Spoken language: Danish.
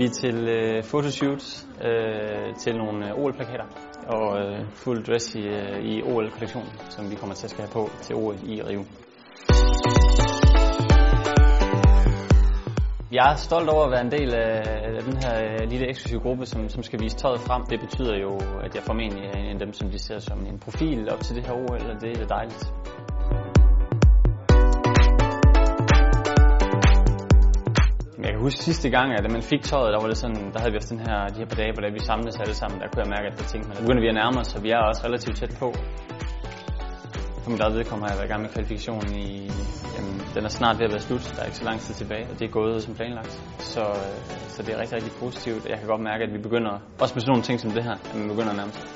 Vi er til øh, fotoshoots øh, til nogle øh, OL-plakater og øh, fuld dress i, øh, i OL-kollektionen, som vi kommer til at skal have på til OL i Rio. Jeg er stolt over at være en del af den her øh, lille eksklusive gruppe, som, som skal vise tøjet frem. Det betyder jo, at jeg formentlig er en af dem, som de ser som en profil op til det her OL, og det er dejligt. Kan huske sidste gang, at da man fik tøjet, der var det sådan, der havde vi også den her, de her par dage, hvor vi samledes alle sammen, der kunne jeg mærke, at der tænkte, at begynder vi at nærme os, så vi er også relativt tæt på. For mit eget vedkommende har jeg været i gang med kvalifikationen i, jamen, den er snart ved at være slut, der er ikke så lang tid tilbage, og det er gået som planlagt. Så, øh, så det er rigtig, rigtig positivt. Jeg kan godt mærke, at vi begynder, også med sådan nogle ting som det her, at vi begynder at nærme sig.